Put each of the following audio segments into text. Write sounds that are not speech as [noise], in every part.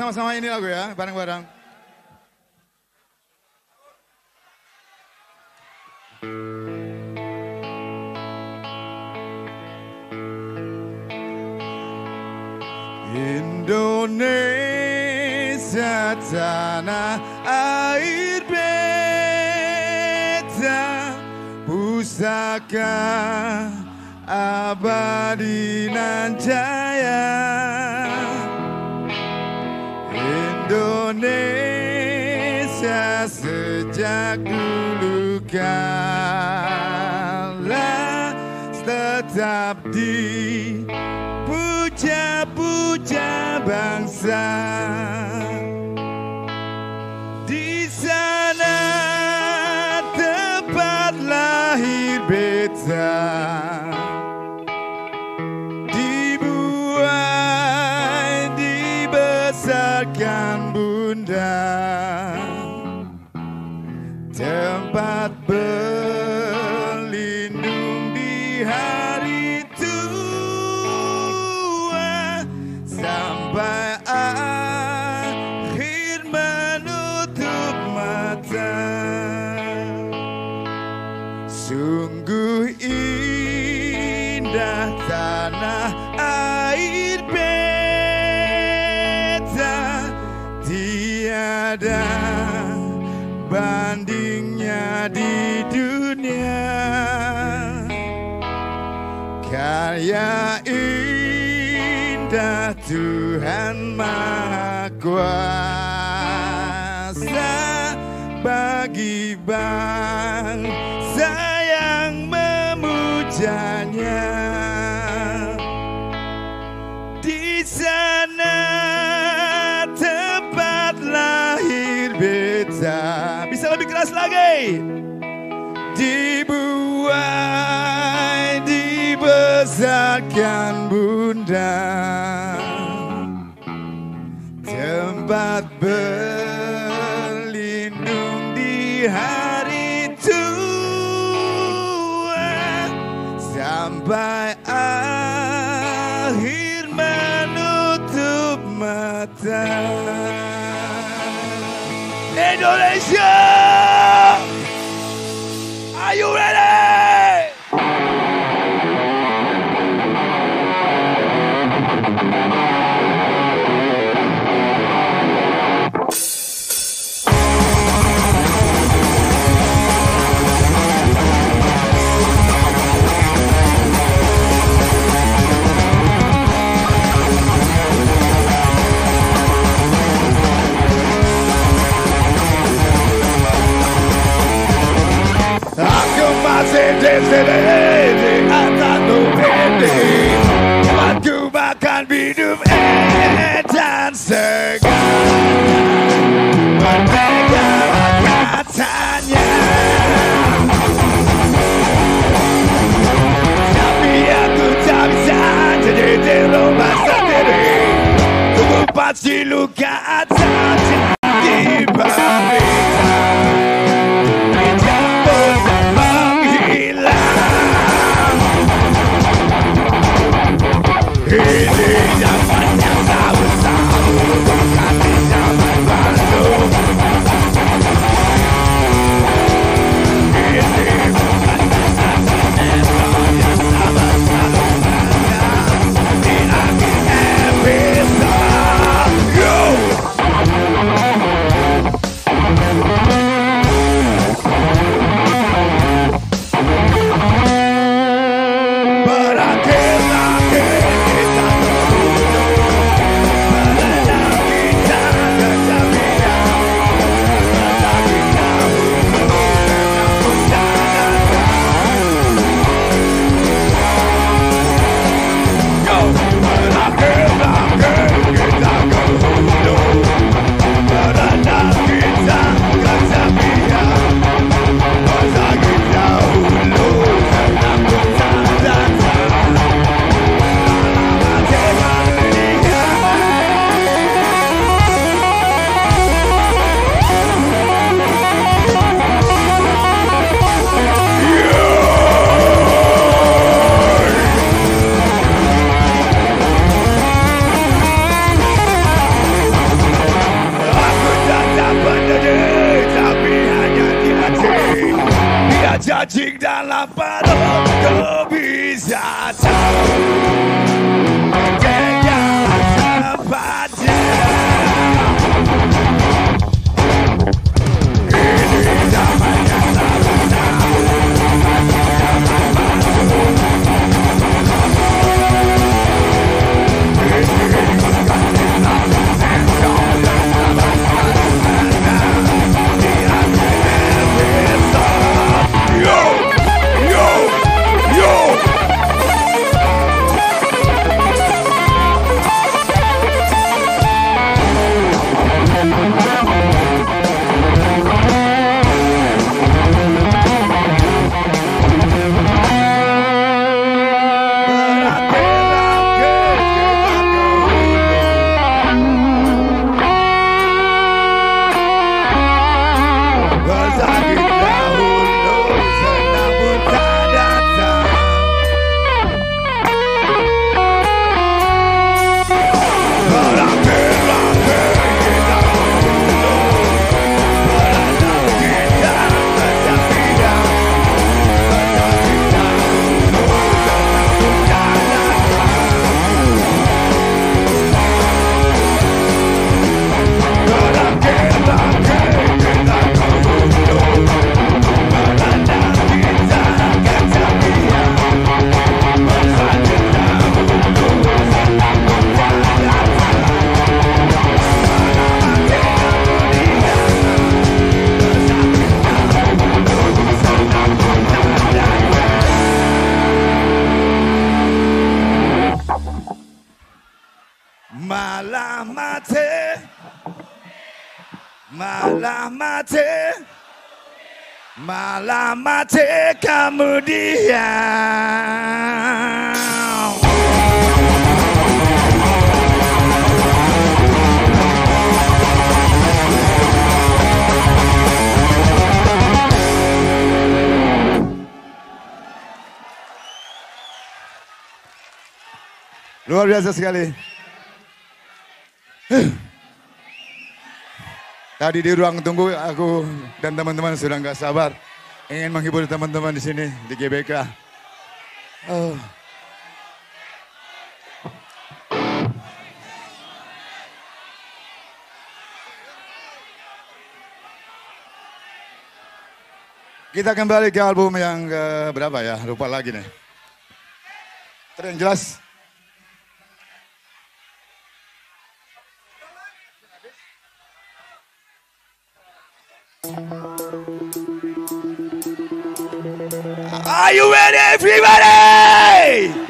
sama-sama ini lagu ya, bareng-bareng. Indonesia tanah air beta pusaka abadi nan maha kuasa bagi bangsa yang memujanya. Di sana tempat lahir beta. Bisa lebih keras lagi. Dibuai dibesarkan bunda. Luar biasa sekali. Tadi di ruang tunggu aku dan teman-teman sudah nggak sabar ingin menghibur teman-teman di sini di GBK. Oh. Kita kembali ke album yang ke berapa ya? Lupa lagi nih. Terus jelas Are you ready, everybody?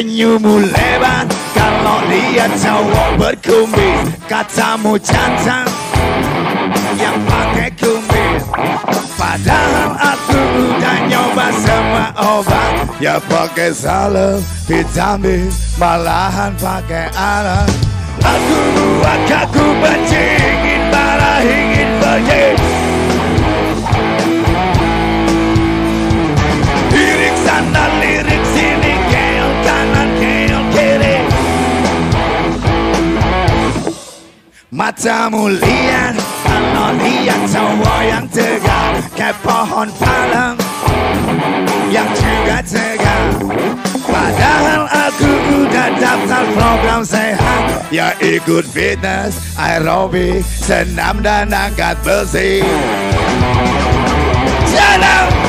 Senyummu lebar kalau lihat cowok berkumis Katamu jantan yang pakai kumis Padahal aku udah nyoba semua obat. Ya pakai salep, vitamin, malahan pakai alat. Aku buat kaku benci, ingin marah, ingin pergi. Lirik sana, Matamu lihat, kalau lihat cowok yang tegar Kayak pohon palem yang juga tegar. Padahal aku udah daftar program sehat Ya ikut fitness, aerobik, senam dan angkat besi. Jalan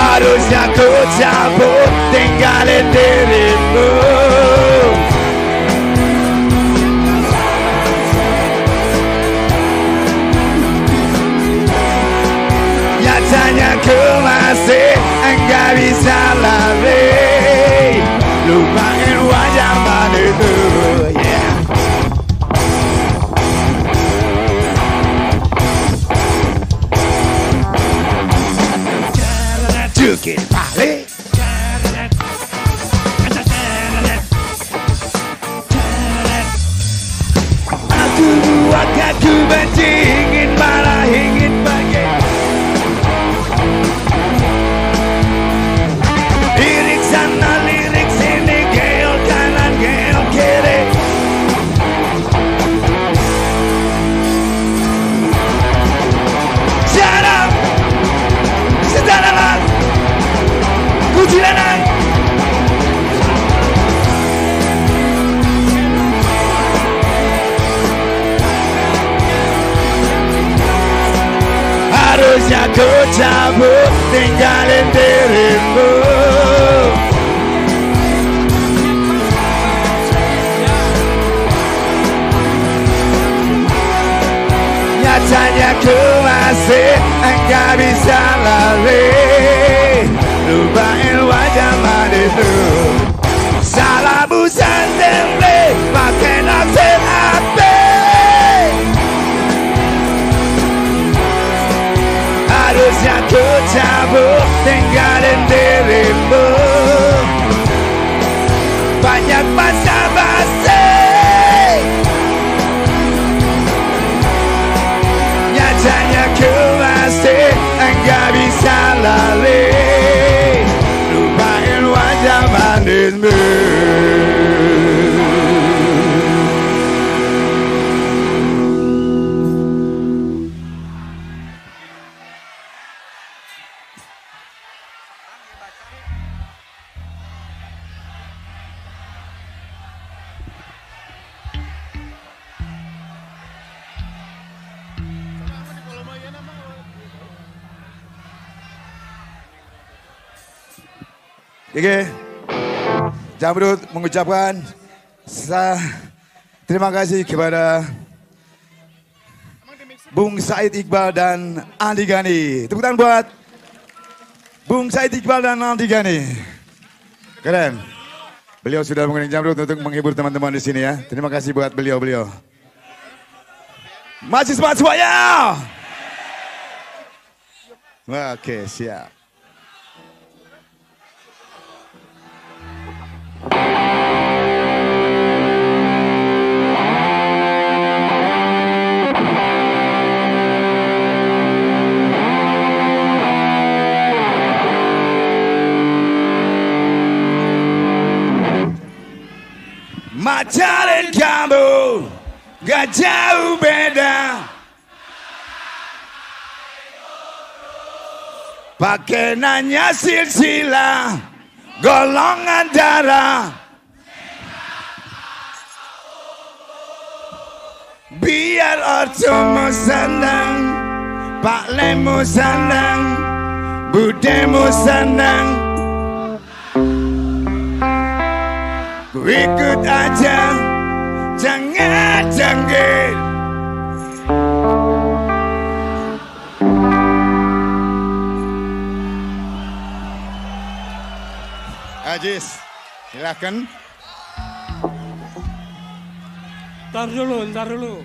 Harusnya ku cabut tinggalin dirimu. Nyatanya ku masih enggak bisa lari. Lupain kiri balik Aku buat aku benci ingin marah ku cabut tinggalin dirimu. Nyatanya ku masih enggak bisa lari. Lupain wajah manismu. Salah busan sendiri pakai naksir Ku cabut tinggalin dirimu. Banyak basa-basi. Nyatanya ku masih enggak bisa lari Oke, Jamrut mengucapkan terima kasih kepada Bung Said Iqbal dan Andi Gani. Tepuk tangan buat Bung Said Iqbal dan Andi Gani. Keren. Beliau sudah menggunakan Jamrut untuk menghibur teman-teman di sini ya. Terima kasih buat beliau-beliau. Masih semangat semuanya. Oke, siap. Dan kamu gak jauh beda. Pakai nanya silsilah golongan darah. Biar ortumu senang Pak Lemu senang Budemu senang Ku ikut aja Jangan janggil Ajis, silakan. Ntar dulu, ntar dulu.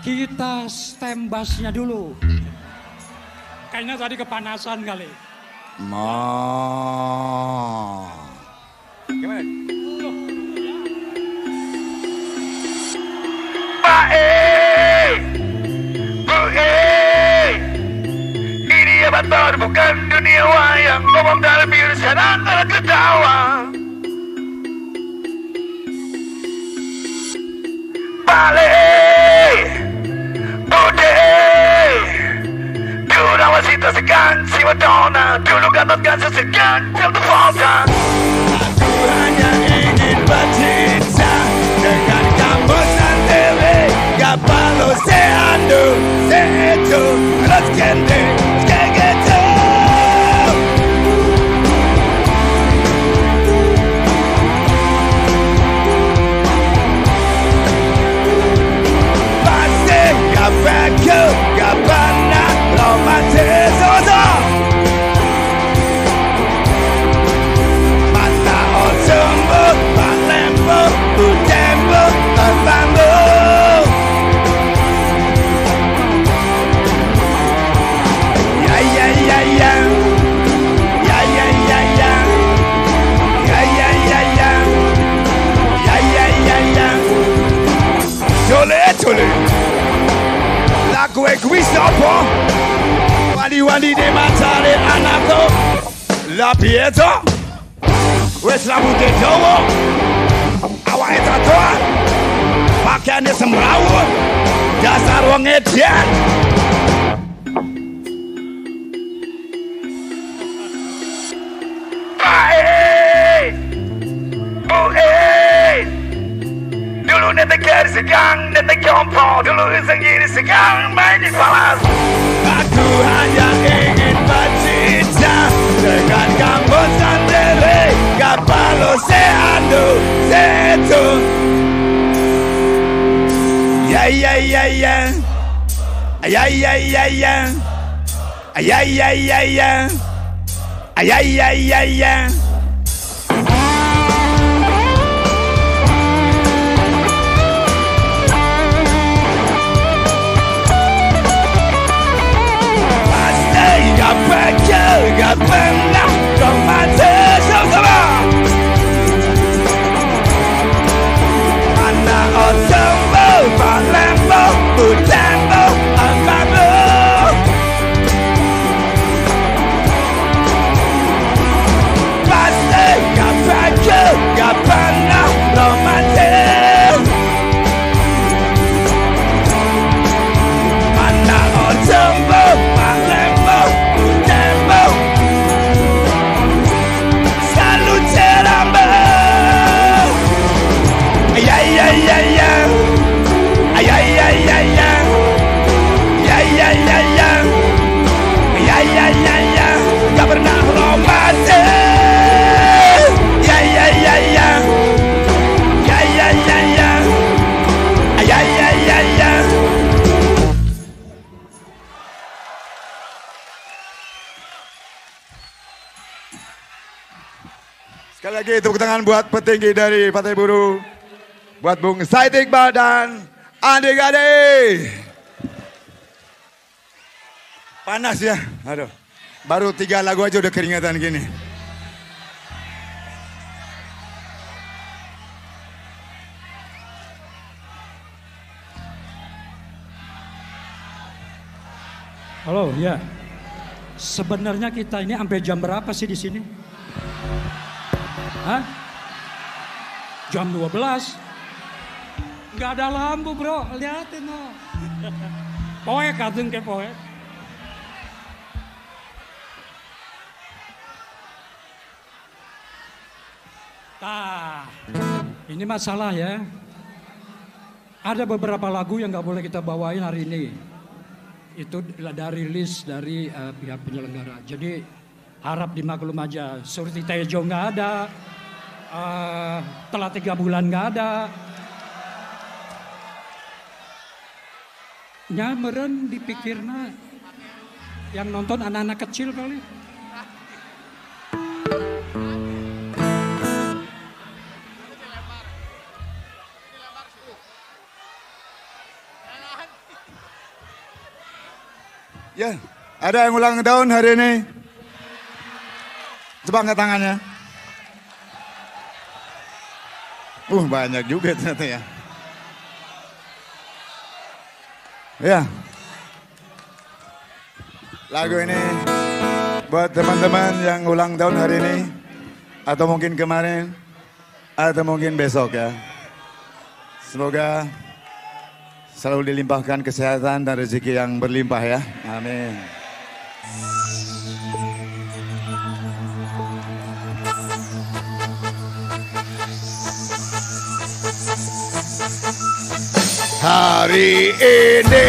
Kita stembasnya dulu. Kayaknya tadi kepanasan kali. Ma. Gimana? Baik, baik. Ini betul bukan dunia wayang ngomong dalam bir serang ketawa. Balik, udah. Dulu nawasita segan si Madonna Dulu gatot-gatot segan till the falter Aku hanya ingin bercinta Dengan kamu sendiri perlu seandu Sehitu Let's get it Sopo. Wali wali de matale anato, La pieto Wes la bute towo Awa eta toa. Pakane semrawo Dasar wong dari segang Netek jompo Dulu sendiri segang Main di falas Aku hanya ingin bercinta Dengan kamu sendiri Kapalo seando Setu Ya ya ya ya. Ya ya ya ya. Ya ya ya ya. Ya ya ya ya 要分哪？干嘛？吃什么？拿我怎么？把什么？不听？Tepuk tangan buat petinggi dari Partai Buruh Buat Bung Said Iqbal dan Andi Gade. Panas ya, aduh. Baru tiga lagu aja udah keringatan gini. Halo, ya. Sebenarnya kita ini sampai jam berapa sih di sini? Hah? Jam 12. Nggak ada lampu, bro. Lihatin, no. [laughs] Poek, kadang ke poek. Nah, ini masalah ya. Ada beberapa lagu yang nggak boleh kita bawain hari ini itu dari list dari eh, pihak penyelenggara. Jadi harap dimaklum aja. Surti Tejo nggak ada, eh, telah tiga bulan nggak ada. Nyameren dipikirna yang nonton anak-anak kecil kali. Ya, ada yang ulang tahun hari ini? Coba angkat tangannya. Uh, banyak juga ternyata ya. Ya. Lagu ini buat teman-teman yang ulang tahun hari ini atau mungkin kemarin atau mungkin besok ya. Semoga selalu dilimpahkan kesehatan dan rezeki yang berlimpah ya. Amin. Hari ini.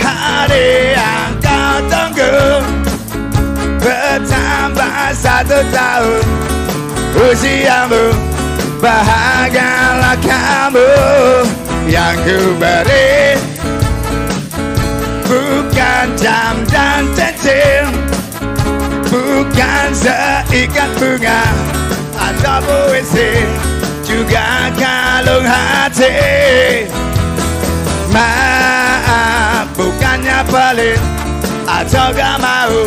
Hari yang kau tunggu. Bertambah satu tahun. Usiamu bahagialah kamu yang ku beri. Bukan jam dan cincin bukan seikat bunga atau puisi juga kalung hati. Maaf bukannya pelit atau gak mau.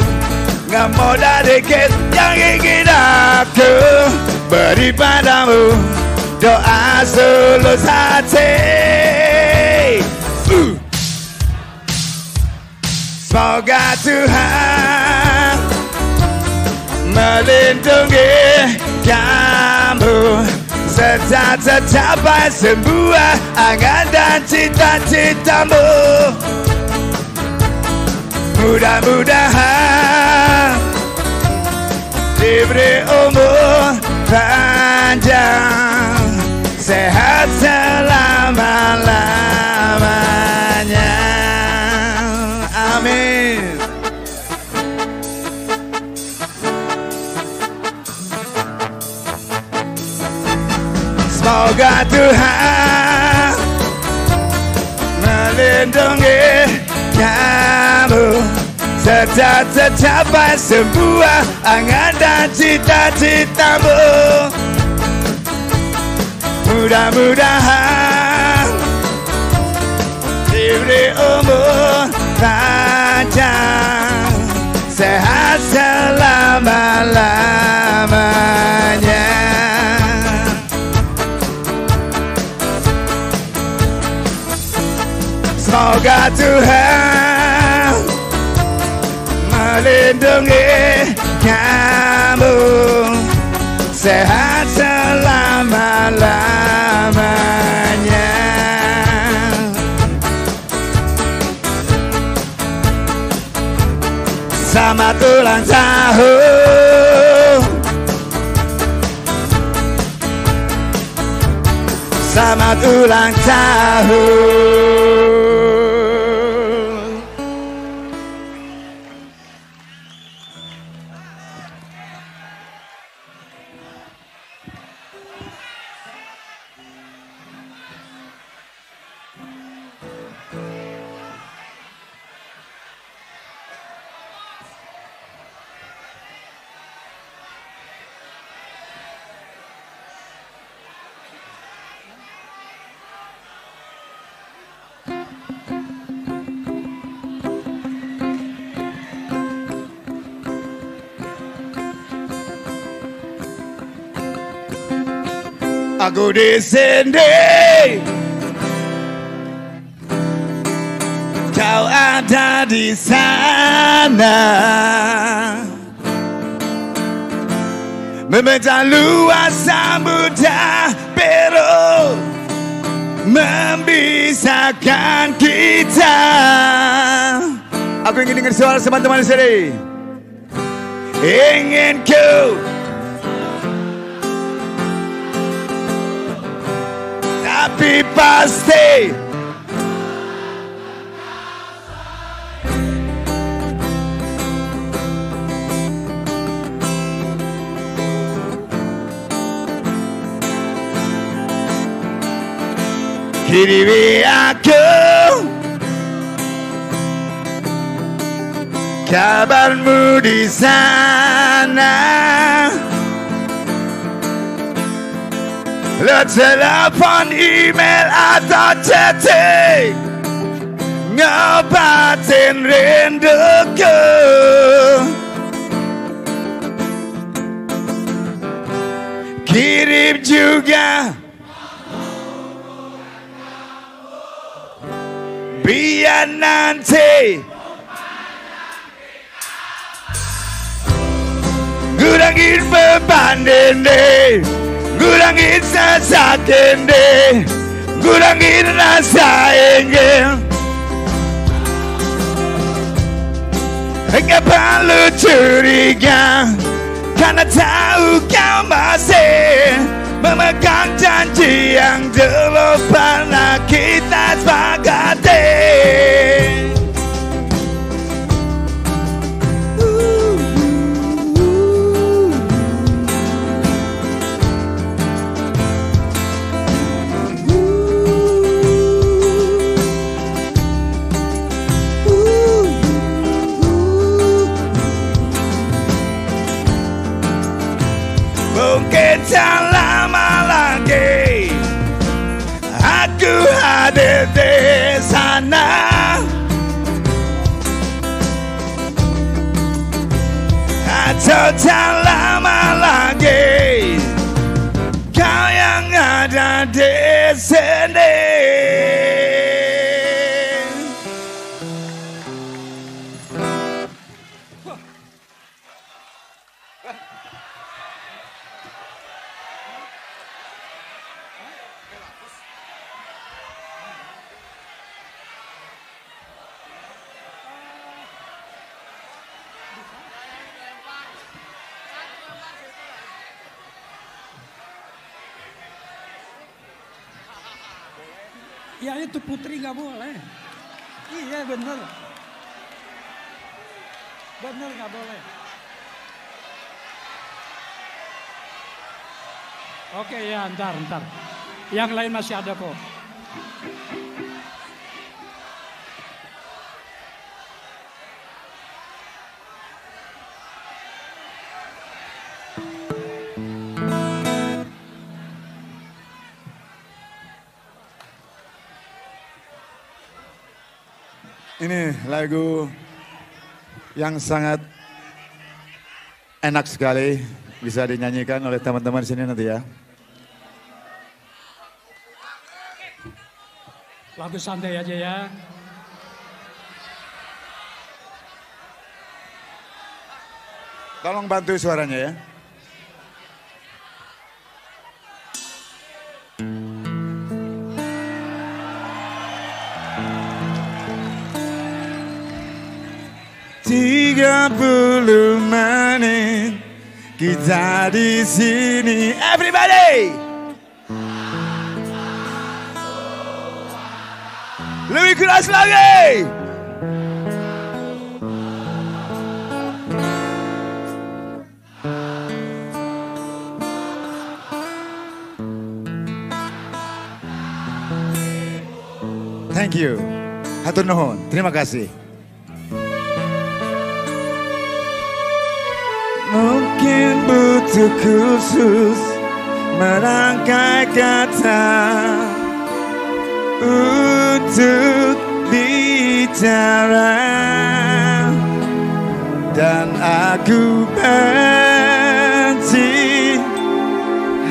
Mau dikit yang ingin aku Beri padamu. Doa tulus hati. Uh. Semoga Tuhan melindungi kamu serta tercapai semua angan dan cita-citamu. Mudah-mudahan diberi umur panjang, sehat selama-lamanya. Semoga Tuhan melindungi kamu serta tercapai semua angan dan cita-citamu. Mudah-mudahan diberi umur panjang, sehat selama-lamanya. Semoga Tuhan melindungi kamu. Sehat selama-lamanya. Selamat ulang tahun. Selamat ulang tahun Aku di sini Kau ada di sana. Memecah luas samudra biru. Memisahkan kita. Aku ingin dengar suara teman-teman di sini. Ingin ku pasti. Kiri aku. Kabarmu di sana Let's send up an email at the tete. Ngabatin. Kirim juga. Biar nanti. Gurangin beban dendam. Kurangin sesak ini Kurangin rasa ingin Enggak perlu curiga Karena tahu kau masih Memegang janji yang dulu pernah kita sepakati Mungkin tak lama lagi Aku hadir di sana Atau tak ntar ntar. Yang lain masih ada kok. Ini lagu yang sangat enak sekali bisa dinyanyikan oleh teman-teman sini nanti ya. Lagu santai aja ya. Tolong bantu suaranya ya. Tiga puluh menit kita di sini, everybody. Keras lagi. Thank you. Hatur nuhun. Terima kasih. Mungkin butuh khusus merangkai kata untuk bicara dan aku benci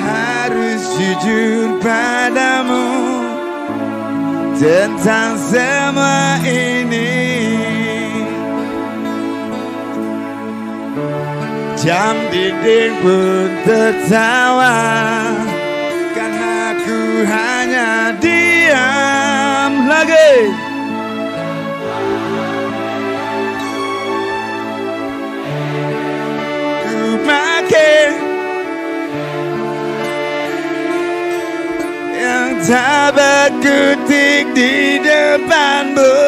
harus jujur padamu tentang semua ini. Jam dinding pun tertawa Karena ku hanya diam lagi Ku makin Yang tak berkutik di depanmu.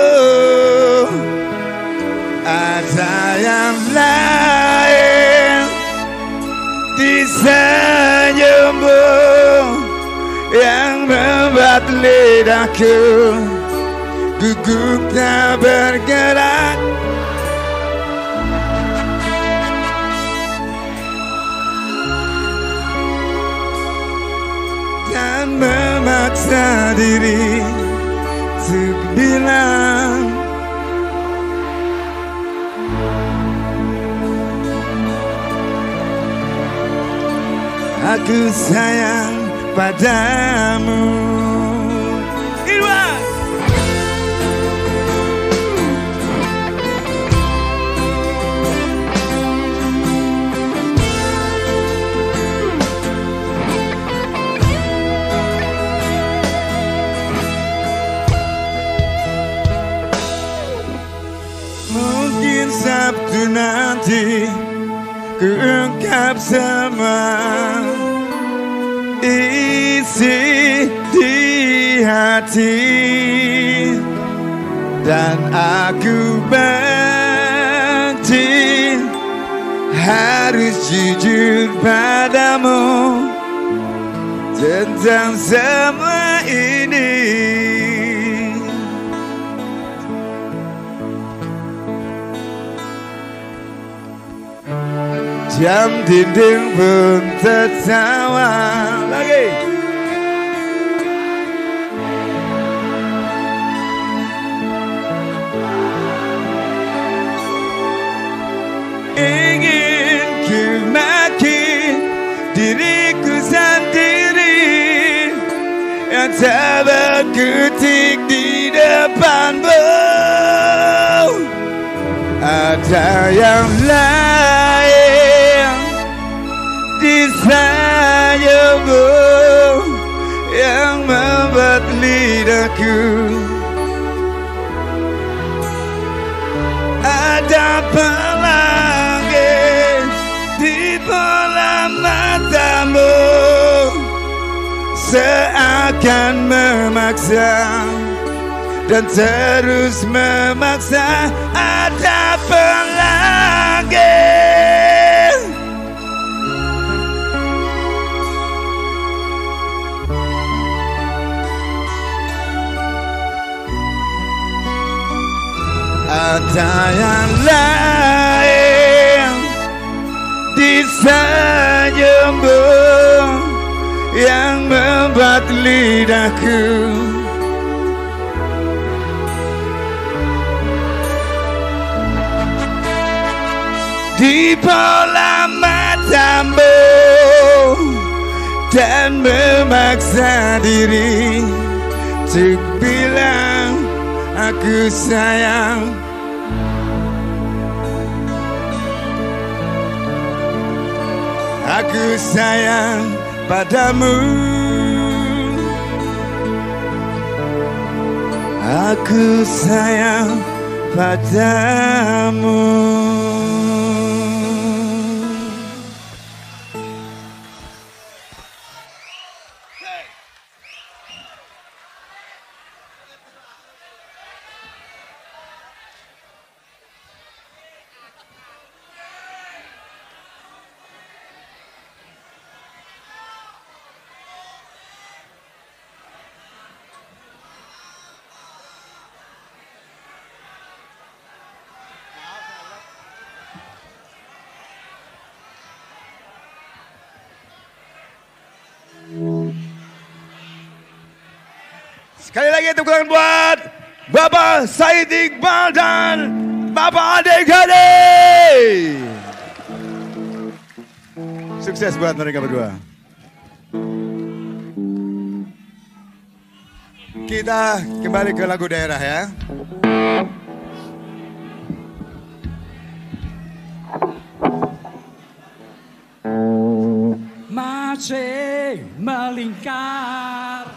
Ada yang lain di senyummu yang membuat lidahku gugup tak bergerak. Dan memaksa diri untuk bilang Aku sayang padamu Nanti Ku ungkap semua isi di hati dan aku benci harus jujur padamu tentang semua ini. Jam dinding pun tertawa lagi. Ingin ku makin diriku sendiri yang tak berkutik di depanmu. Ada yang lain lidahku ada pelangi di bola matamu. Seakan memaksa dan terus memaksa. Ada pelagi ada yang lain di senyummu yang membuat lidahku. Di bola matamu dan memaksa diri untuk bilang aku sayang aku sayang padamu. Aku sayang padamu tepuk tangan buat Bapak Said Iqbal dan Bapak Ade Gade. Sukses buat mereka berdua. Kita kembali ke lagu daerah ya. Masih melingkar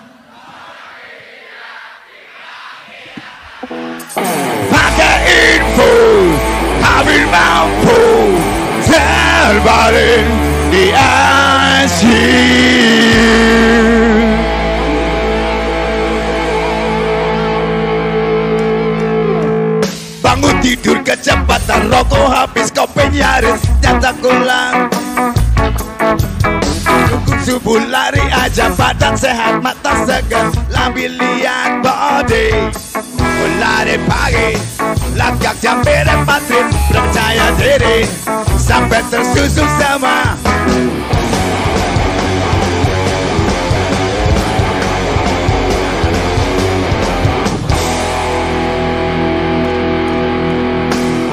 Pakai info, ambil mampu. Terbaring di ICU. Bangun tidur kecepatan rokok habis kopi nyaris nyata ulang subuh lari aja badan sehat mata segar Lambi lihat body Mulai pagi Langkah jam beda matrin Percaya diri Sampai tersusun sama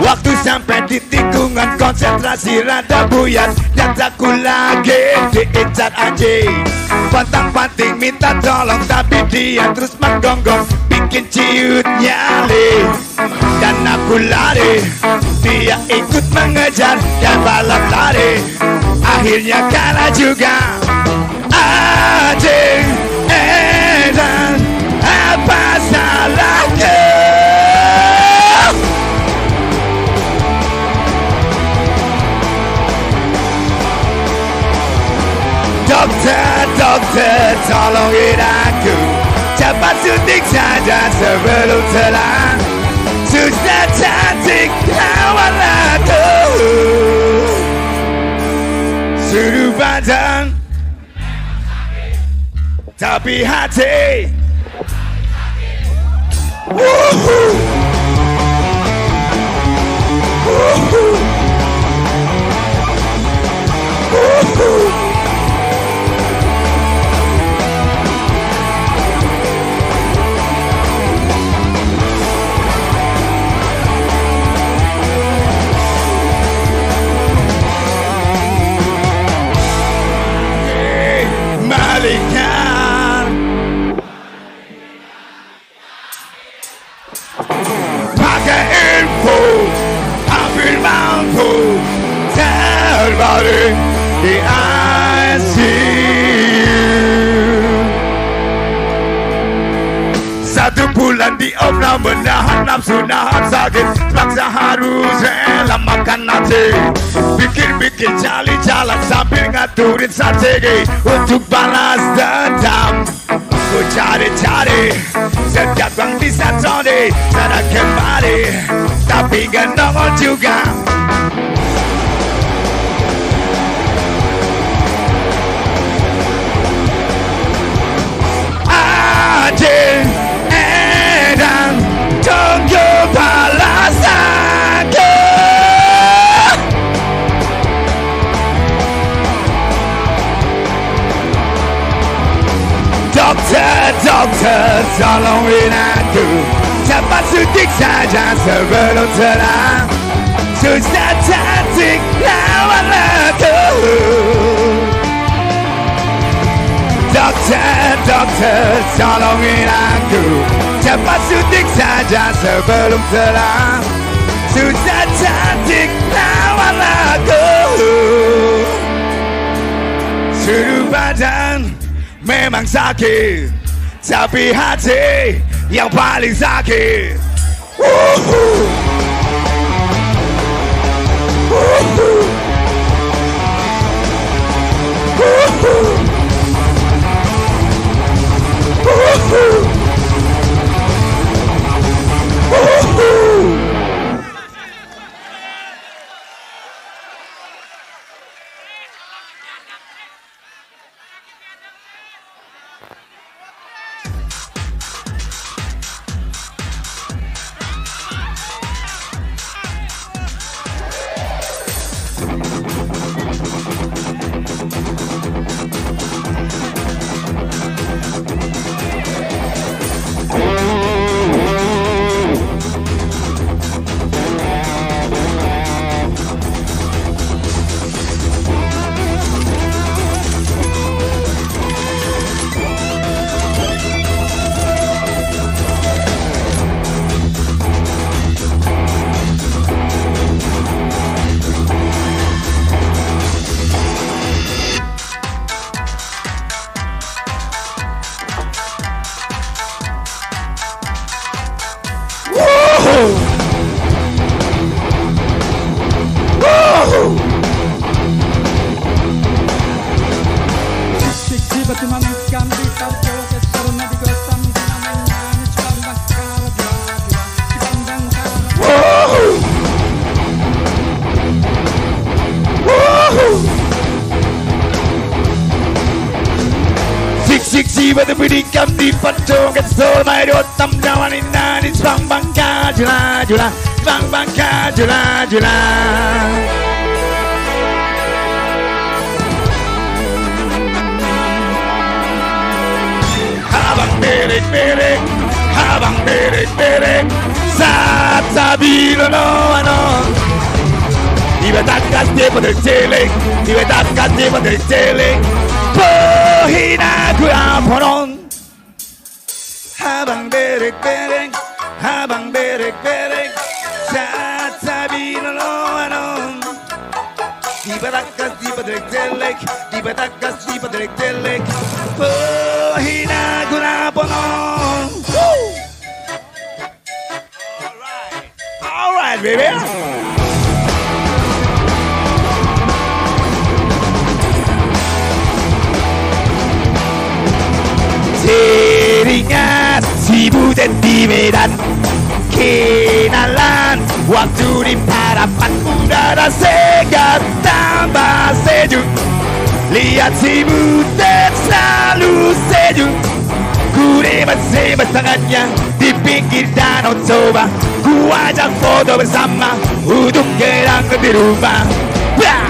Waktu sampai di tikungan konsentrasi rada buyar Dan takut lagi diincar anjing Pantang panting minta tolong tapi dia terus menggonggong. Bikin ciut nyali Dan aku lari. Dia ikut mengejar dan balap lari. Akhirnya kalah juga Dokter, dokter, tolongin aku Cepat suntik saja sebelum telah Susah cantik lawan aku Suruh badan Tapi hati Woohoo Woohoo Terbaring di ICU Satu bulan di opnam menahan nafsu nahan sakit Paksa harus rela makan nasi. Bikin-bikin cali jalan sambil ngaturin strategi. Untuk balas dendam. Ku cari-cari. Setiap yang bisa Tony Sana kembali. Tapi gak nongol juga Adil Edan Tunggu balasanku Dokter, dokter, tolongin aku Cepat suntik saja sebelum terang Susah cantik lawan Dokter, dokter, tolongin aku Cepat suntik saja sebelum terang Susah cantik lawan aku Seluruh badan memang sakit Tapi hati yang paling sakit Wuhu. Wuhu. Wuhu. Woo! 점이 번쩍에서 돌마이로 땀나와니 나니 방방 가주라 주라 방방 가주라 주라 하방 베렉베렉 하방 베렉베렉 사사비로 너와 너 Iba takas tiempo del chile, iba takas tiempo del chile. Pohina kuya ponon. berek berek habang berek berek saat sabino loanon di batakas di padrek telek di batakas di padrek telek Pohina hina guna ponon All right, baby. Butet di Medan. Kenalan waktu di harapan udara segar tambah sejuk. Lihat si butet selalu sejuk. Ku rebat-rebat tangannya di pinggir danau Toba Ku ajak foto bersama untuk kenang di rumah. Bah!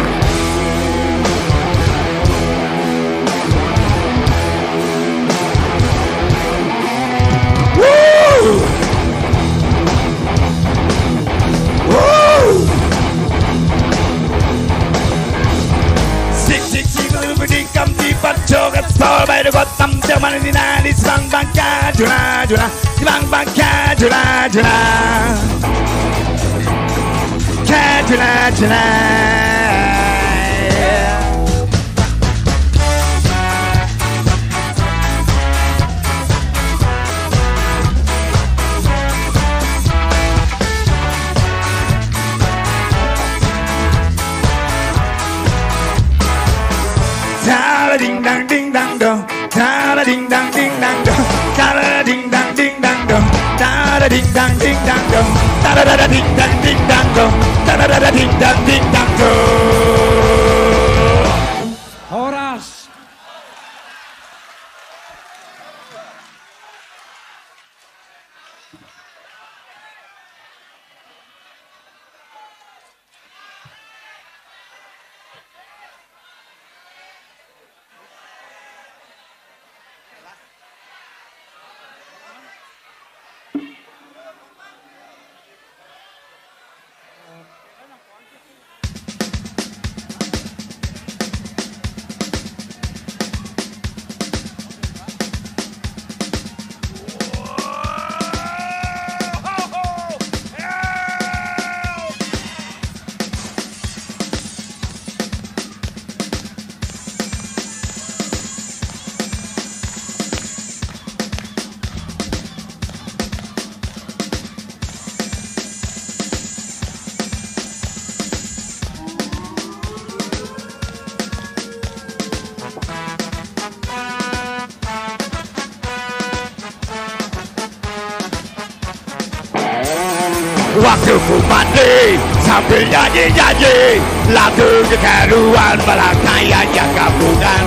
The man in the night is bang bang ka jula jula. Bang bang ka jula jula. Ka jula jula. Ding dang dang dong, da da ding dang ding dang dong, da da ding dang ding dang dong, da da da da ding dang ding dang dong, da da da da ding dang ding dang dong. Sambil nyanyi-nyanyi Lagu kekeruan malah kayaknya gabungan.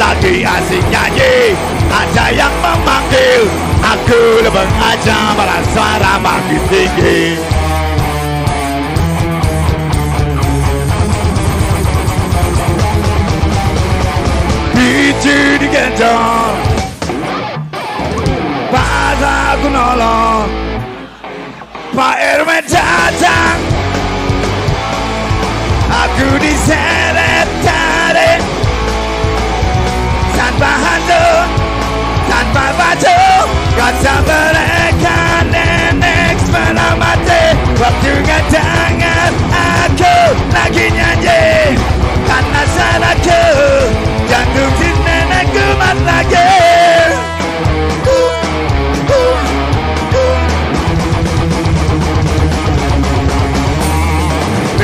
Lagi asik nyanyi ada yang memanggil. Aku lebeng aja malah suara makin tinggi. Biji digendong Pas aku nolong Pak RW datang Aku diseret tarik Tanpa handuk Tanpa batu Kata mereka nenek sebelah mati Waktu tangan aku lagi nyanyi Karena salahku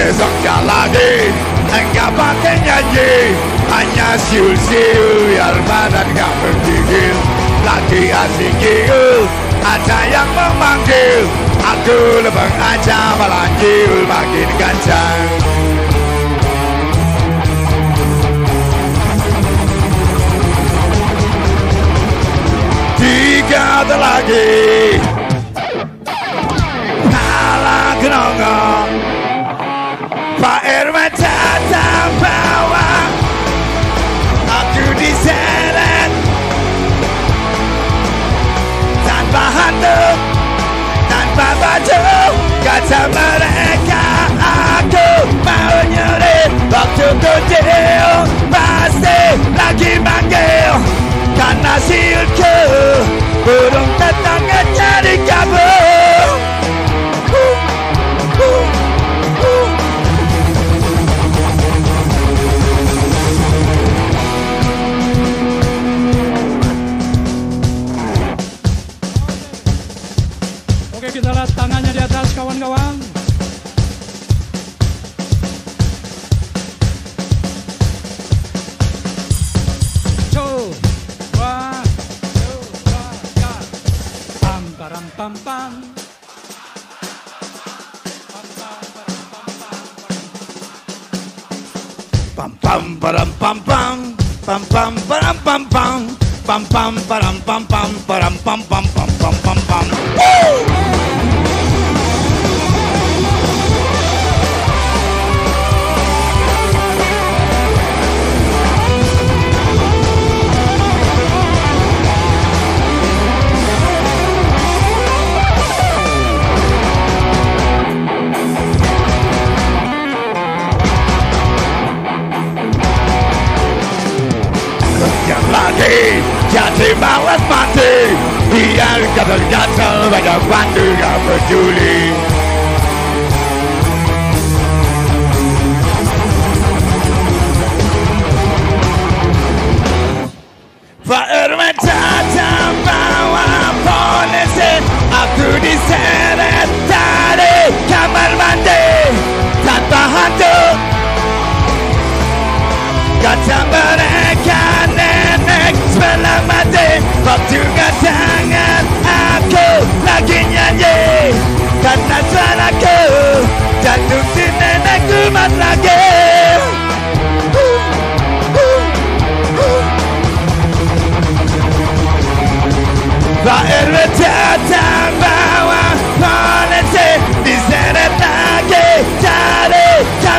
besoknya lagi Enggak pakai nyanyi. Hanya siul-siul Yang badan gak bergigil. Lagi asik gigil Ada yang memanggil. Aku lebeng aja Malah makin kencang. Tiga lagi Kala kenonggong Waktu kecil Pasti lagi manggil Karena silku Burung tetangganya di kabur Pam pam param pam pam. Pam pam param pam pam. Pam pam param pam pam param pam pam pam pam pam pam. Woo! Yang lagi jadi malas mati biar gatal-gatal banyak bantu gak peduli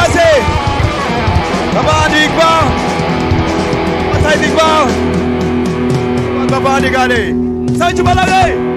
kasih Sampai jumpa lagi